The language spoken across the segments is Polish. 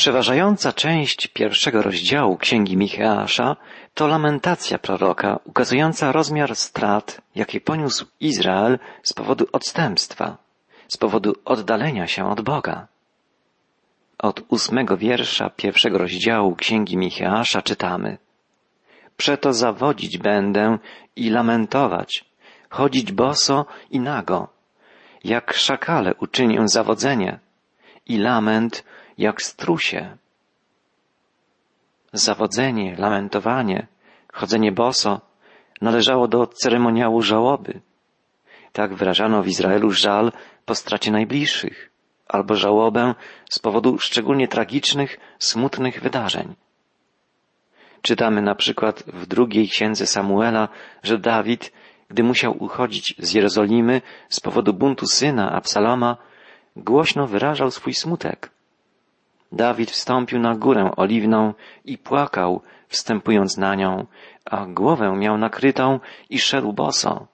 Przeważająca część pierwszego rozdziału Księgi Micheasza to lamentacja proroka ukazująca rozmiar strat, jakie poniósł Izrael z powodu odstępstwa, z powodu oddalenia się od Boga. Od ósmego wiersza pierwszego rozdziału Księgi Micheasza czytamy Przeto zawodzić będę i lamentować, chodzić boso i nago, jak szakale uczynię zawodzenie i lament jak strusie. Zawodzenie, lamentowanie, chodzenie boso należało do ceremoniału żałoby. Tak wyrażano w Izraelu żal po stracie najbliższych, albo żałobę z powodu szczególnie tragicznych, smutnych wydarzeń. Czytamy na przykład w drugiej księdze Samuela, że Dawid, gdy musiał uchodzić z Jerozolimy z powodu buntu syna Absaloma, głośno wyrażał swój smutek. Dawid wstąpił na górę oliwną i płakał, wstępując na nią, a głowę miał nakrytą i szedł boso.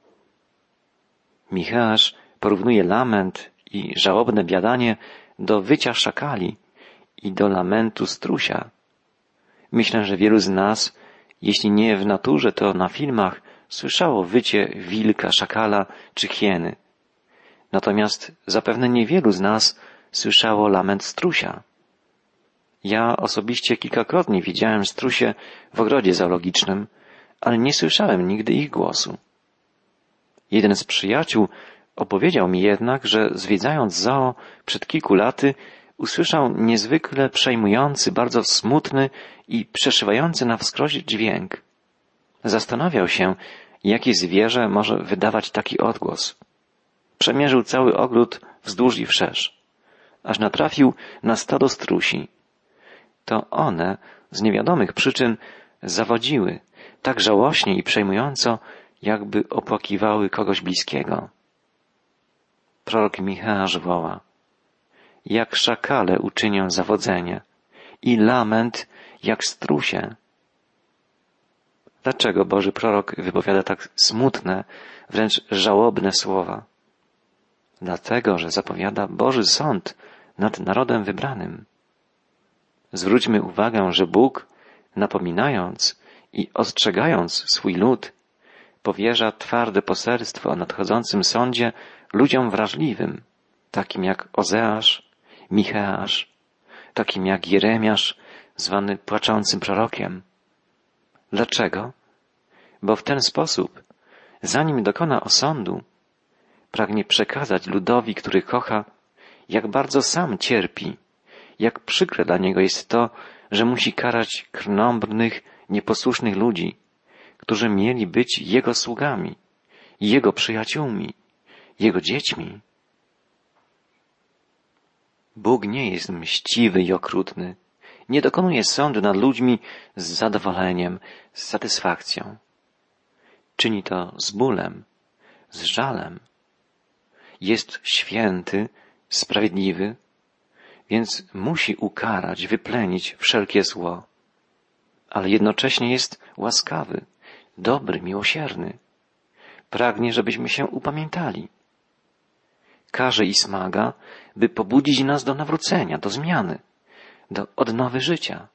Michasz porównuje lament i żałobne biadanie do wycia szakali i do lamentu strusia. Myślę, że wielu z nas, jeśli nie w naturze, to na filmach, słyszało wycie wilka, szakala czy hieny. Natomiast zapewne niewielu z nas słyszało lament strusia. Ja osobiście kilkakrotnie widziałem strusie w ogrodzie zoologicznym, ale nie słyszałem nigdy ich głosu. Jeden z przyjaciół opowiedział mi jednak, że zwiedzając zoo przed kilku laty usłyszał niezwykle przejmujący, bardzo smutny i przeszywający na wskroś dźwięk. Zastanawiał się, jakie zwierzę może wydawać taki odgłos. Przemierzył cały ogród wzdłuż i wszerz, aż natrafił na stado strusi to one z niewiadomych przyczyn zawodziły tak żałośnie i przejmująco, jakby opłakiwały kogoś bliskiego. Prorok Michał woła, jak szakale uczynią zawodzenie i lament jak strusie. Dlaczego Boży prorok wypowiada tak smutne, wręcz żałobne słowa? Dlatego, że zapowiada Boży sąd nad narodem wybranym. Zwróćmy uwagę, że Bóg, napominając i ostrzegając swój lud, powierza twarde poselstwo o nadchodzącym sądzie ludziom wrażliwym, takim jak Ozeasz, Micheasz, takim jak Jeremiasz, zwany płaczącym prorokiem. Dlaczego? Bo w ten sposób, zanim dokona osądu, pragnie przekazać ludowi, który kocha, jak bardzo sam cierpi jak przykre dla niego jest to, że musi karać krnąbrnych, nieposłusznych ludzi, którzy mieli być jego sługami, jego przyjaciółmi, jego dziećmi. Bóg nie jest mściwy i okrutny, nie dokonuje sądu nad ludźmi z zadowoleniem, z satysfakcją. Czyni to z bólem, z żalem. Jest święty, sprawiedliwy, więc musi ukarać, wyplenić wszelkie zło. Ale jednocześnie jest łaskawy, dobry, miłosierny. Pragnie, żebyśmy się upamiętali. Każe i smaga, by pobudzić nas do nawrócenia, do zmiany, do odnowy życia.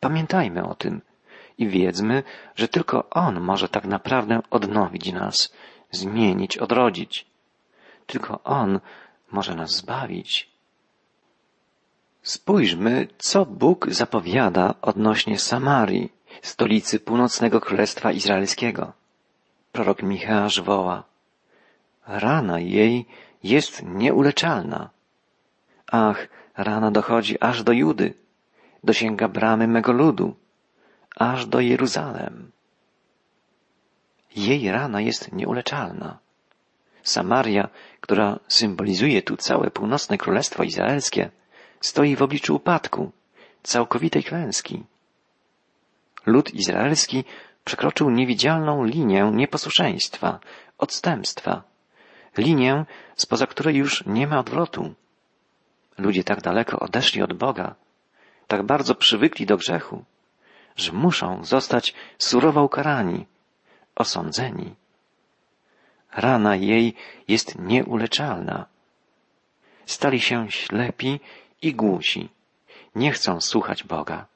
Pamiętajmy o tym i wiedzmy, że tylko On może tak naprawdę odnowić nas, zmienić, odrodzić. Tylko On może nas zbawić. Spójrzmy, co Bóg zapowiada odnośnie Samarii, stolicy północnego królestwa izraelskiego. Prorok Micheasz woła. Rana jej jest nieuleczalna. Ach, rana dochodzi aż do Judy, dosięga bramy mego ludu, aż do Jeruzalem. Jej rana jest nieuleczalna. Samaria, która symbolizuje tu całe północne królestwo izraelskie, stoi w obliczu upadku, całkowitej klęski. Lud izraelski przekroczył niewidzialną linię nieposłuszeństwa, odstępstwa, linię, spoza której już nie ma odwrotu. Ludzie tak daleko odeszli od Boga, tak bardzo przywykli do grzechu, że muszą zostać surowo ukarani, osądzeni. Rana jej jest nieuleczalna. Stali się ślepi i głusi, nie chcą słuchać Boga.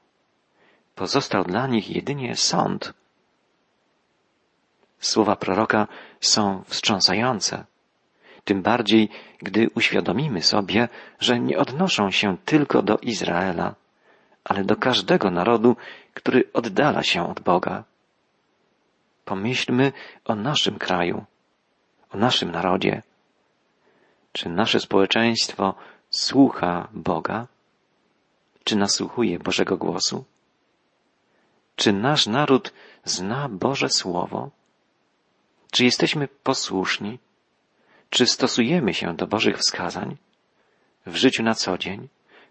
Pozostał dla nich jedynie sąd. Słowa proroka są wstrząsające. Tym bardziej, gdy uświadomimy sobie, że nie odnoszą się tylko do Izraela, ale do każdego narodu, który oddala się od Boga. Pomyślmy o naszym kraju, o naszym narodzie. Czy nasze społeczeństwo słucha Boga? Czy nasłuchuje Bożego głosu? Czy nasz naród zna Boże Słowo? Czy jesteśmy posłuszni? Czy stosujemy się do Bożych wskazań w życiu na co dzień,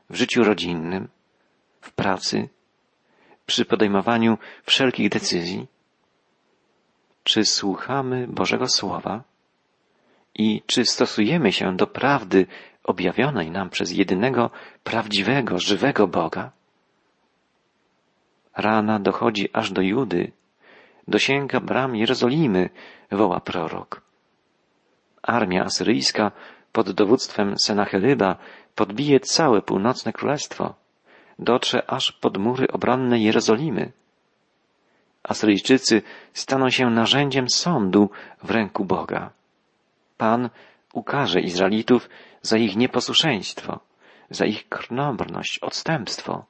w życiu rodzinnym, w pracy, przy podejmowaniu wszelkich decyzji? Czy słuchamy Bożego Słowa i czy stosujemy się do prawdy objawionej nam przez jedynego prawdziwego, żywego Boga? Rana dochodzi aż do Judy, dosięga bram Jerozolimy, woła prorok. Armia asyryjska pod dowództwem Senachelyba podbije całe północne królestwo, dotrze aż pod mury obronne Jerozolimy. Asyryjczycy staną się narzędziem sądu w ręku Boga. Pan ukaże Izraelitów za ich nieposłuszeństwo, za ich krnąbrność, odstępstwo.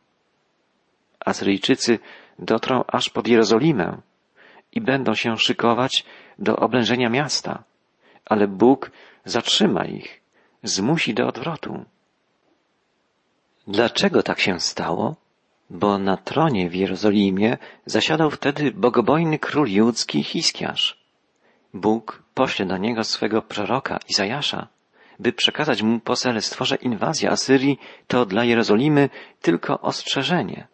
Asyryjczycy dotrą aż pod Jerozolimę i będą się szykować do oblężenia miasta, ale Bóg zatrzyma ich, zmusi do odwrotu. Dlaczego tak się stało? Bo na tronie w Jerozolimie zasiadał wtedy bogobojny król judzki Hiskiarz. Bóg pośle do niego swego proroka Izajasza, by przekazać mu poselstwo, że inwazja Asyrii to dla Jerozolimy tylko ostrzeżenie.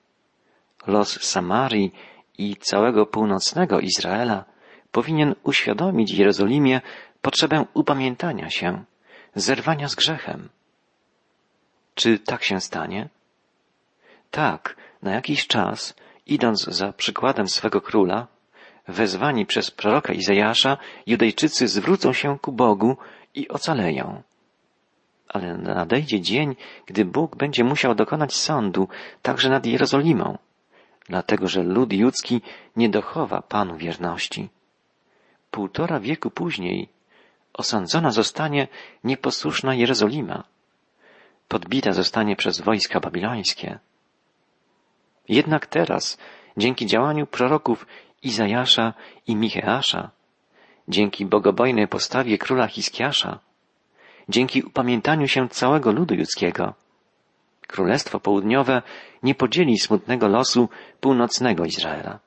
Los Samarii i całego północnego Izraela powinien uświadomić Jerozolimie potrzebę upamiętania się, zerwania z grzechem. Czy tak się stanie? Tak, na jakiś czas, idąc za przykładem swego króla, wezwani przez proroka Izajasza, Judejczycy zwrócą się ku Bogu i ocaleją. Ale nadejdzie dzień, gdy Bóg będzie musiał dokonać sądu także nad Jerozolimą, dlatego że lud judzki nie dochowa Panu wierności. Półtora wieku później osądzona zostanie nieposłuszna Jerozolima, podbita zostanie przez wojska babilońskie. Jednak teraz, dzięki działaniu proroków Izajasza i Micheasza, dzięki bogobojnej postawie króla Hiskiasza, dzięki upamiętaniu się całego ludu ludzkiego, Królestwo Południowe nie podzieli smutnego losu północnego Izraela.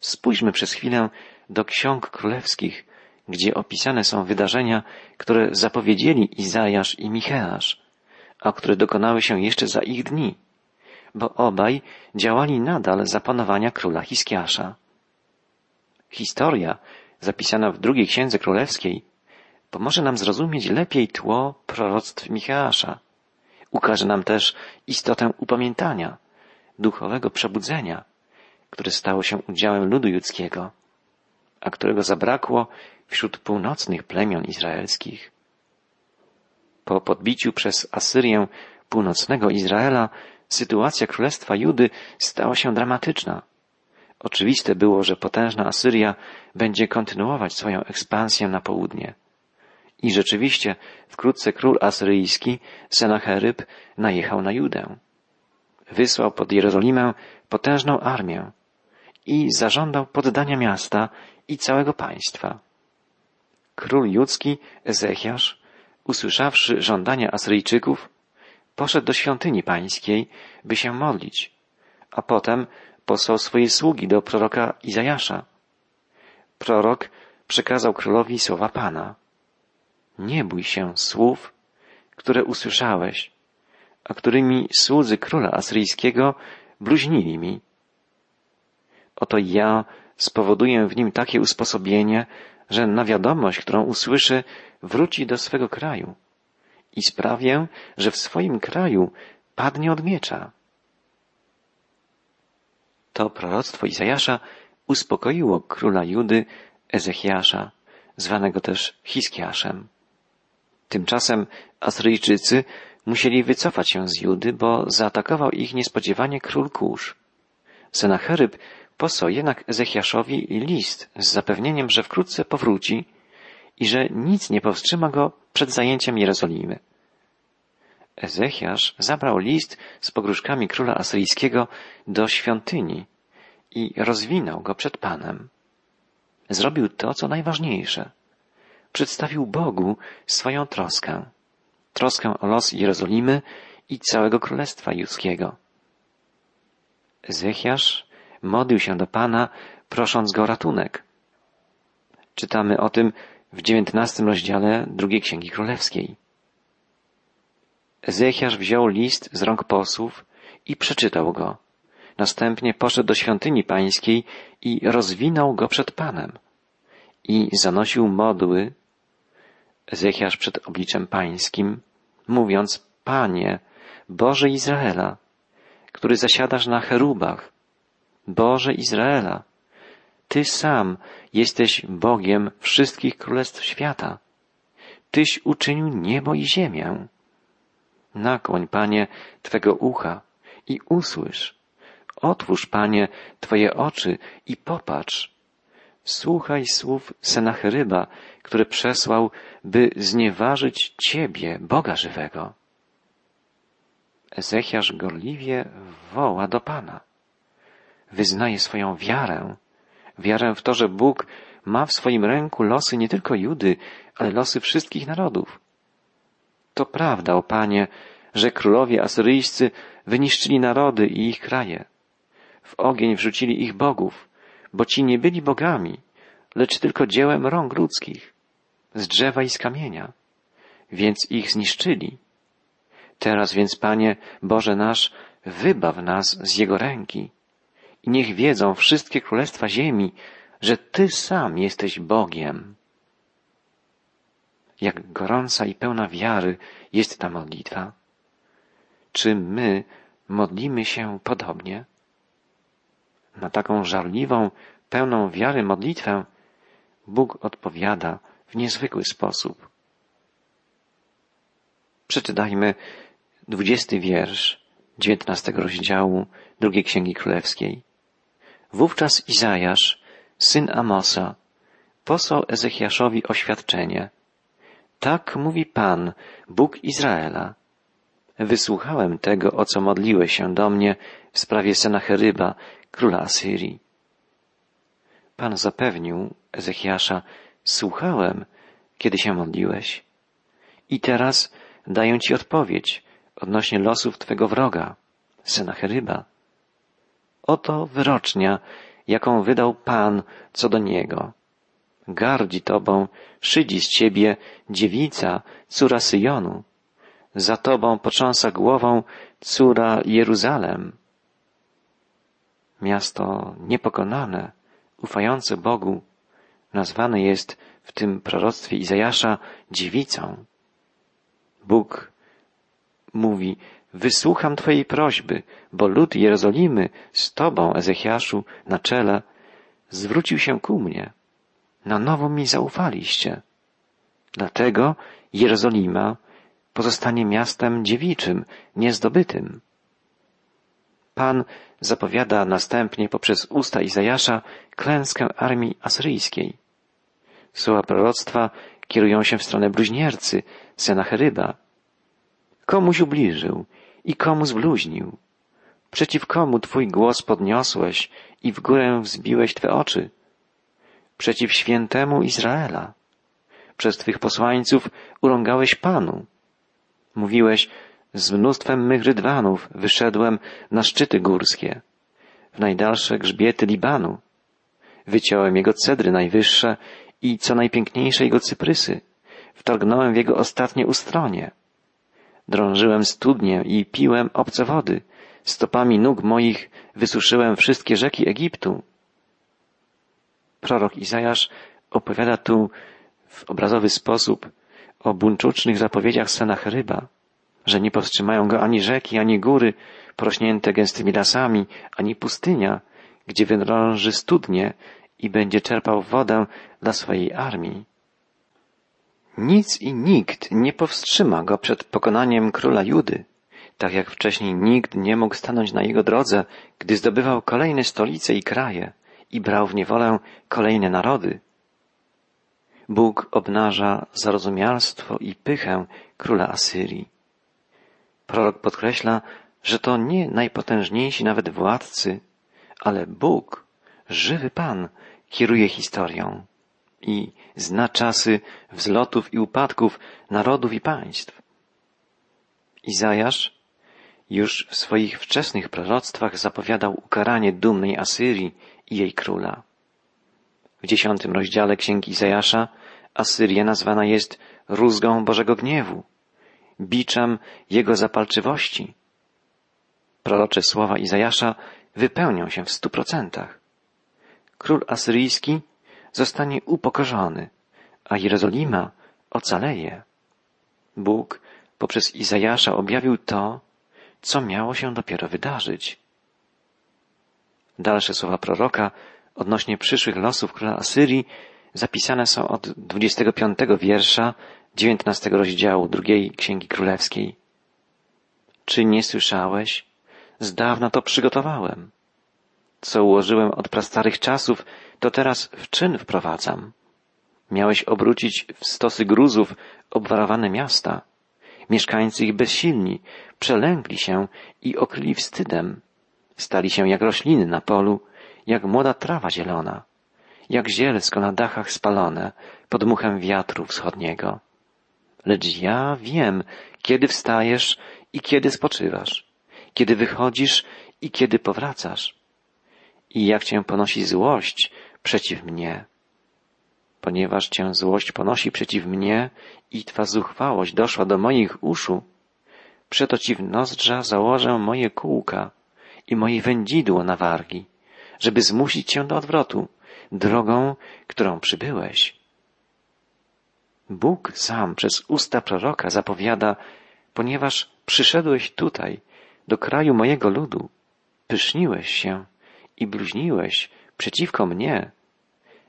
Spójrzmy przez chwilę do ksiąg królewskich, gdzie opisane są wydarzenia, które zapowiedzieli Izajasz i Micheasz, a które dokonały się jeszcze za ich dni, bo obaj działali nadal za panowania króla Hiskiasza. Historia, zapisana w drugiej księdze królewskiej, pomoże nam zrozumieć lepiej tło proroctw Micheasza. Ukaże nam też istotę upamiętania, duchowego przebudzenia, które stało się udziałem ludu judzkiego, a którego zabrakło wśród północnych plemion izraelskich. Po podbiciu przez Asyrię północnego Izraela sytuacja królestwa Judy stała się dramatyczna. Oczywiste było, że potężna Asyria będzie kontynuować swoją ekspansję na południe. I rzeczywiście wkrótce król asyryjski, Senacheryb, najechał na Judę. Wysłał pod Jerozolimę potężną armię i zażądał poddania miasta i całego państwa. Król judzki, Ezechiasz, usłyszawszy żądania Asyryjczyków, poszedł do świątyni pańskiej, by się modlić, a potem posłał swoje sługi do proroka Izajasza. Prorok przekazał królowi słowa Pana. Nie bój się słów, które usłyszałeś, a którymi słudzy króla asyryjskiego bluźnili mi. Oto ja spowoduję w nim takie usposobienie, że na wiadomość, którą usłyszy, wróci do swego kraju i sprawię, że w swoim kraju padnie od miecza. To proroctwo Izajasza uspokoiło króla Judy Ezechiasza, zwanego też Hiskiaszem. Tymczasem Asyryjczycy musieli wycofać się z Judy, bo zaatakował ich niespodziewanie król Kusz. Senacheryb posłał jednak Ezechiaszowi list z zapewnieniem, że wkrótce powróci i że nic nie powstrzyma go przed zajęciem Jerozolimy. Ezechiasz zabrał list z pogróżkami króla asyryjskiego do świątyni i rozwinął go przed Panem. Zrobił to, co najważniejsze. Przedstawił Bogu swoją troskę. Troskę o los Jerozolimy i całego Królestwa Judzkiego. Ezechiasz modlił się do Pana, prosząc go o ratunek. Czytamy o tym w dziewiętnastym rozdziale drugiej Księgi Królewskiej. Ezechiasz wziął list z rąk posłów i przeczytał go. Następnie poszedł do świątyni pańskiej i rozwinął go przed Panem. I zanosił modły Ezechiasz przed obliczem pańskim, mówiąc, Panie, Boże Izraela, który zasiadasz na cherubach, Boże Izraela, Ty sam jesteś Bogiem wszystkich królestw świata. Tyś uczynił niebo i ziemię. Nakłoń, Panie, Twego ucha i usłysz. Otwórz, Panie, Twoje oczy i popatrz. Słuchaj słów Senacheryba, który przesłał, by znieważyć Ciebie, Boga żywego. Ezechiasz gorliwie woła do Pana. Wyznaje swoją wiarę, wiarę w to, że Bóg ma w swoim ręku losy nie tylko Judy, ale losy wszystkich narodów. To prawda, o Panie, że królowie asyryjscy wyniszczyli narody i ich kraje. W ogień wrzucili ich bogów, bo ci nie byli bogami, lecz tylko dziełem rąk ludzkich, z drzewa i z kamienia, więc ich zniszczyli. Teraz więc, Panie, Boże nasz, wybaw nas z Jego ręki i niech wiedzą wszystkie królestwa ziemi, że Ty sam jesteś Bogiem. Jak gorąca i pełna wiary jest ta modlitwa. Czy my modlimy się podobnie? Na taką żarliwą, pełną wiary modlitwę Bóg odpowiada w niezwykły sposób. Przeczytajmy dwudziesty wiersz dziewiętnastego rozdziału drugiej Księgi Królewskiej. Wówczas Izajasz, syn Amosa, posłał Ezechiaszowi oświadczenie. Tak mówi Pan, Bóg Izraela. Wysłuchałem tego, o co modliłeś się do mnie w sprawie Senacheryba, króla Asyrii. Pan zapewnił Ezechiasza, słuchałem, kiedy się modliłeś. I teraz daję ci odpowiedź odnośnie losów twego wroga, Senacheryba. Oto wyrocznia, jaką wydał Pan co do niego. Gardzi tobą, szydzi z ciebie dziewica, córa Syjonu. Za tobą potrząsa głową córa Jeruzalem. Miasto niepokonane, ufające Bogu, nazwane jest w tym proroctwie Izajasza dziewicą. Bóg mówi, wysłucham Twojej prośby, bo lud Jerozolimy z Tobą, Ezechiaszu, na czele, zwrócił się ku mnie. Na nowo mi zaufaliście. Dlatego Jerozolima pozostanie miastem dziewiczym, niezdobytym. Pan zapowiada następnie poprzez usta Izajasza klęskę armii asyryjskiej. Słowa proroctwa kierują się w stronę bluźniercy, Senacheryba. Komuś ubliżył i komu zbluźnił. Przeciw komu Twój głos podniosłeś i w górę wzbiłeś Twe oczy? Przeciw świętemu Izraela. Przez Twych posłańców urągałeś Panu. Mówiłeś, z mnóstwem mych rydwanów wyszedłem na szczyty górskie, w najdalsze grzbiety Libanu. Wyciąłem jego cedry najwyższe i co najpiękniejsze jego cyprysy. Wtargnąłem w jego ostatnie ustronie. Drążyłem studnie i piłem obce wody. Stopami nóg moich wysuszyłem wszystkie rzeki Egiptu. Prorok Izajasz opowiada tu w obrazowy sposób o buńczucznych zapowiedziach Senacheryba, że nie powstrzymają go ani rzeki, ani góry porośnięte gęstymi lasami, ani pustynia, gdzie wydrąży studnie i będzie czerpał wodę dla swojej armii. Nic i nikt nie powstrzyma go przed pokonaniem króla Judy, tak jak wcześniej nikt nie mógł stanąć na jego drodze, gdy zdobywał kolejne stolice i kraje i brał w niewolę kolejne narody. Bóg obnaża zarozumialstwo i pychę króla Asyrii. Prorok podkreśla, że to nie najpotężniejsi nawet władcy, ale Bóg, żywy Pan, kieruje historią i zna czasy wzlotów i upadków narodów i państw. Izajasz już w swoich wczesnych proroctwach zapowiadał ukaranie dumnej Asyrii i jej króla. W dziesiątym rozdziale Księgi Izajasza Asyria nazwana jest rózgą Bożego gniewu, biczem Jego zapalczywości. Prorocze słowa Izajasza wypełnią się w stu procentach. Król asyryjski zostanie upokorzony, a Jerozolima ocaleje. Bóg poprzez Izajasza objawił to, co miało się dopiero wydarzyć. Dalsze słowa proroka odnośnie przyszłych losów króla Asyrii zapisane są od 25 wiersza 19 rozdziału drugiej Księgi Królewskiej. Czy nie słyszałeś? Z dawna to przygotowałem. Co ułożyłem od prastarych czasów, to teraz w czyn wprowadzam. Miałeś obrócić w stosy gruzów obwarowane miasta. Mieszkańcy ich bezsilni przelękli się i okryli wstydem. Stali się jak rośliny na polu, jak młoda trawa zielona, jak zielsko na dachach spalone pod muchem wiatru wschodniego. Lecz ja wiem, kiedy wstajesz i kiedy spoczywasz, kiedy wychodzisz i kiedy powracasz. I jak cię ponosi złość przeciw mnie. Ponieważ cię złość ponosi przeciw mnie i twa zuchwałość doszła do moich uszu, przeto ci w nozdrza założę moje kółka i moje wędzidło na wargi, żeby zmusić cię do odwrotu, drogą, którą przybyłeś. Bóg sam przez usta proroka zapowiada, ponieważ przyszedłeś tutaj, do kraju mojego ludu, pyszniłeś się i bluźniłeś przeciwko mnie,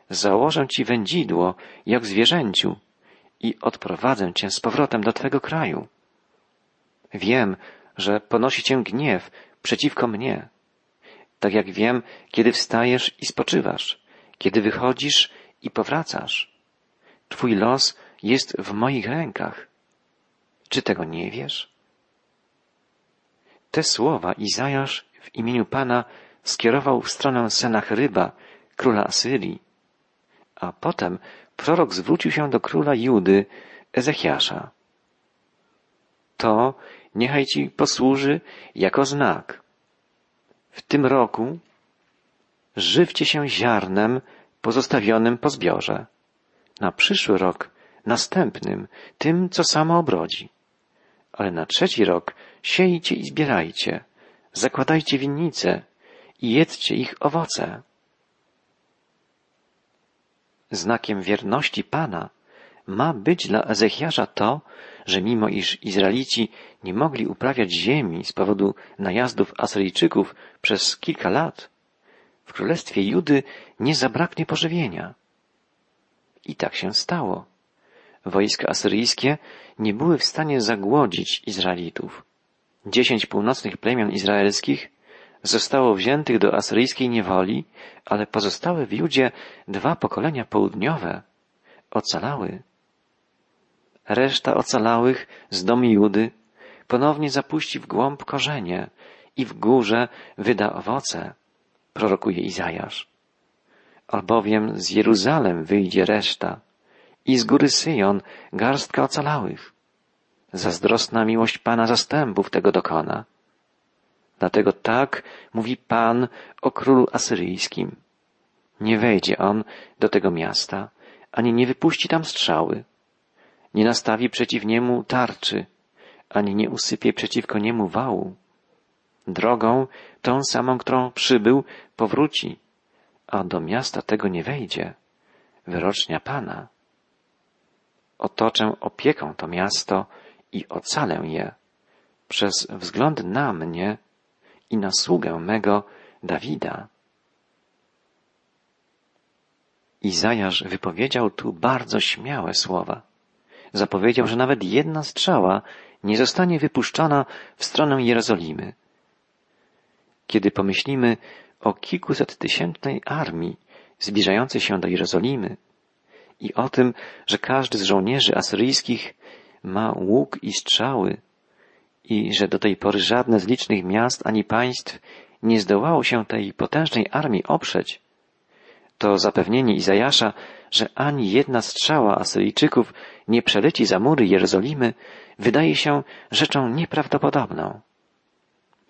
założę ci wędzidło, jak zwierzęciu, i odprowadzę cię z powrotem do twego kraju. Wiem, że ponosi cię gniew przeciwko mnie, tak jak wiem, kiedy wstajesz i spoczywasz, kiedy wychodzisz i powracasz. Twój los jest w moich rękach. Czy tego nie wiesz? Te słowa Izajasz w imieniu Pana skierował w stronę Senachryba, króla Asyrii, a potem prorok zwrócił się do króla Judy, Ezechiasza. To niechaj ci posłuży jako znak. W tym roku żywcie się ziarnem pozostawionym po zbiorze. Na przyszły rok następnym tym, co samo obrodzi. Ale na trzeci rok siejcie i zbierajcie, zakładajcie winnice i jedzcie ich owoce. Znakiem wierności Pana ma być dla Ezechiasza to, że mimo iż Izraelici nie mogli uprawiać ziemi z powodu najazdów Asyryjczyków przez kilka lat, w królestwie Judy nie zabraknie pożywienia. I tak się stało. Wojska asyryjskie nie były w stanie zagłodzić Izraelitów. Dziesięć północnych plemion izraelskich zostało wziętych do asyryjskiej niewoli, ale pozostałe w Judzie dwa pokolenia południowe ocalały. Reszta ocalałych z domu Judy ponownie zapuści w głąb korzenie i w górze wyda owoce, prorokuje Izajasz. Albowiem z Jeruzalem wyjdzie reszta i z góry Syjon garstka ocalałych. Zazdrosna miłość Pana zastępów tego dokona. Dlatego tak mówi Pan o królu asyryjskim. Nie wejdzie on do tego miasta, ani nie wypuści tam strzały, nie nastawi przeciw niemu tarczy, ani nie usypie przeciwko niemu wału. Drogą, tą samą, którą przybył, powróci, a do miasta tego nie wejdzie. Wyrocznia Pana. Otoczę opieką to miasto i ocalę je przez wzgląd na mnie i na sługę mego Dawida. Izajasz wypowiedział tu bardzo śmiałe słowa. Zapowiedział, że nawet jedna strzała nie zostanie wypuszczona w stronę Jerozolimy. Kiedy pomyślimy o kilkuset tysięcznej armii zbliżającej się do Jerozolimy i o tym, że każdy z żołnierzy asyryjskich ma łuk i strzały i że do tej pory żadne z licznych miast ani państw nie zdołało się tej potężnej armii oprzeć, to zapewnienie Izajasza, że ani jedna strzała Asyryjczyków nie przeleci za mury Jerozolimy, wydaje się rzeczą nieprawdopodobną.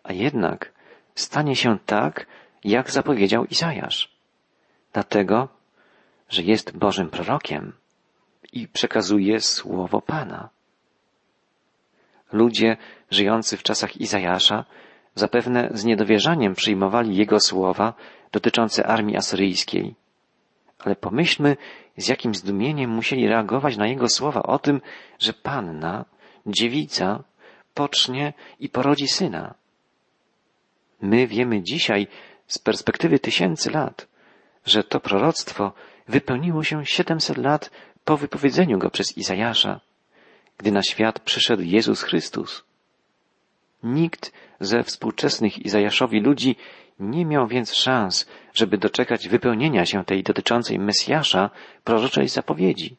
A jednak stanie się tak, jak zapowiedział Izajasz. Dlatego, że jest Bożym prorokiem i przekazuje słowo Pana. Ludzie żyjący w czasach Izajasza zapewne z niedowierzaniem przyjmowali jego słowa dotyczące armii asyryjskiej. Ale pomyślmy, z jakim zdumieniem musieli reagować na jego słowa o tym, że panna, dziewica, pocznie i porodzi syna. My wiemy dzisiaj, z perspektywy tysięcy lat, że to proroctwo wypełniło się siedemset lat po wypowiedzeniu go przez Izajasza, gdy na świat przyszedł Jezus Chrystus. Nikt ze współczesnych Izajaszowi ludzi nie miał więc szans, żeby doczekać wypełnienia się tej dotyczącej Mesjasza proroczej zapowiedzi.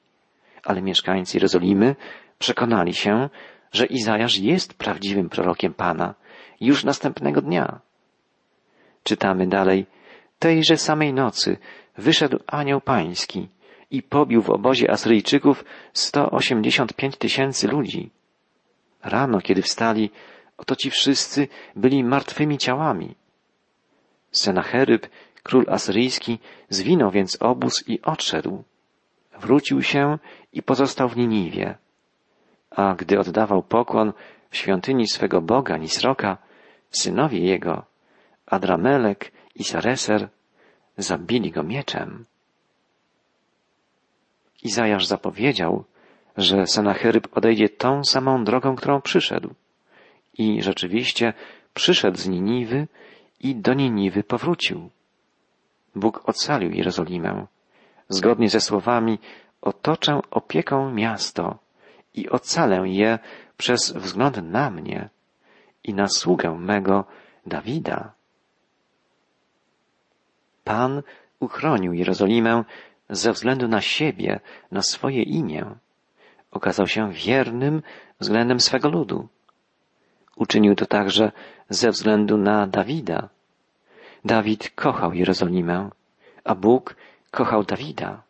Ale mieszkańcy Jerozolimy przekonali się, że Izajasz jest prawdziwym prorokiem Pana już następnego dnia. Czytamy dalej. Tejże samej nocy wyszedł anioł pański i pobił w obozie Asyryjczyków sto osiemdziesiąt pięć tysięcy ludzi. Rano, kiedy wstali, oto ci wszyscy byli martwymi ciałami. Senacheryb, król asyryjski, zwinął więc obóz i odszedł. Wrócił się i pozostał w Niniwie. A gdy oddawał pokłon w świątyni swego Boga Nisroka, synowie jego, Adramelek i Sareser, zabili go mieczem. Izajasz zapowiedział, że Senacheryb odejdzie tą samą drogą, którą przyszedł. I rzeczywiście przyszedł z Niniwy i do Niniwy powrócił. Bóg ocalił Jerozolimę. Zgodnie ze słowami otoczę opieką miasto i ocalę je przez wzgląd na mnie i na sługę mego Dawida. Pan uchronił Jerozolimę ze względu na siebie, na swoje imię. Okazał się wiernym względem swego ludu. Uczynił to także ze względu na Dawida. Dawid kochał Jerozolimę, a Bóg kochał Dawida.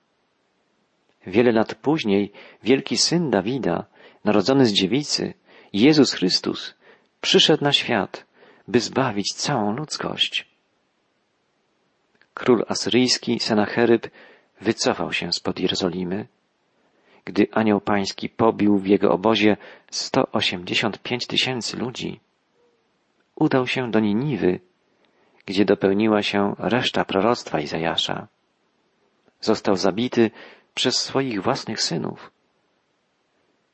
Wiele lat później wielki syn Dawida, narodzony z dziewicy, Jezus Chrystus, przyszedł na świat, by zbawić całą ludzkość. Król asyryjski Senacheryb wycofał się spod Jerozolimy, gdy anioł pański pobił w jego obozie 185 tysięcy ludzi. Udał się do Niniwy, gdzie dopełniła się reszta proroctwa Izajasza. Został zabity przez swoich własnych synów.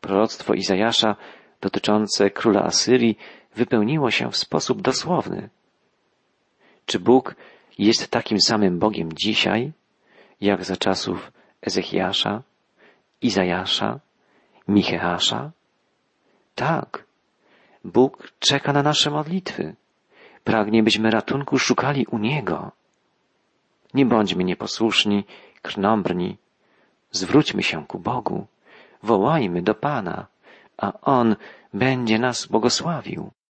Proroctwo Izajasza dotyczące króla Asyrii wypełniło się w sposób dosłowny. Czy Bóg jest takim samym Bogiem dzisiaj, jak za czasów Ezechiasza, Izajasza, Micheasza? Tak. Bóg czeka na nasze modlitwy. Pragnie, byśmy ratunku szukali u Niego. Nie bądźmy nieposłuszni, krnąbrni. Zwróćmy się ku Bogu. Wołajmy do Pana, a On będzie nas błogosławił.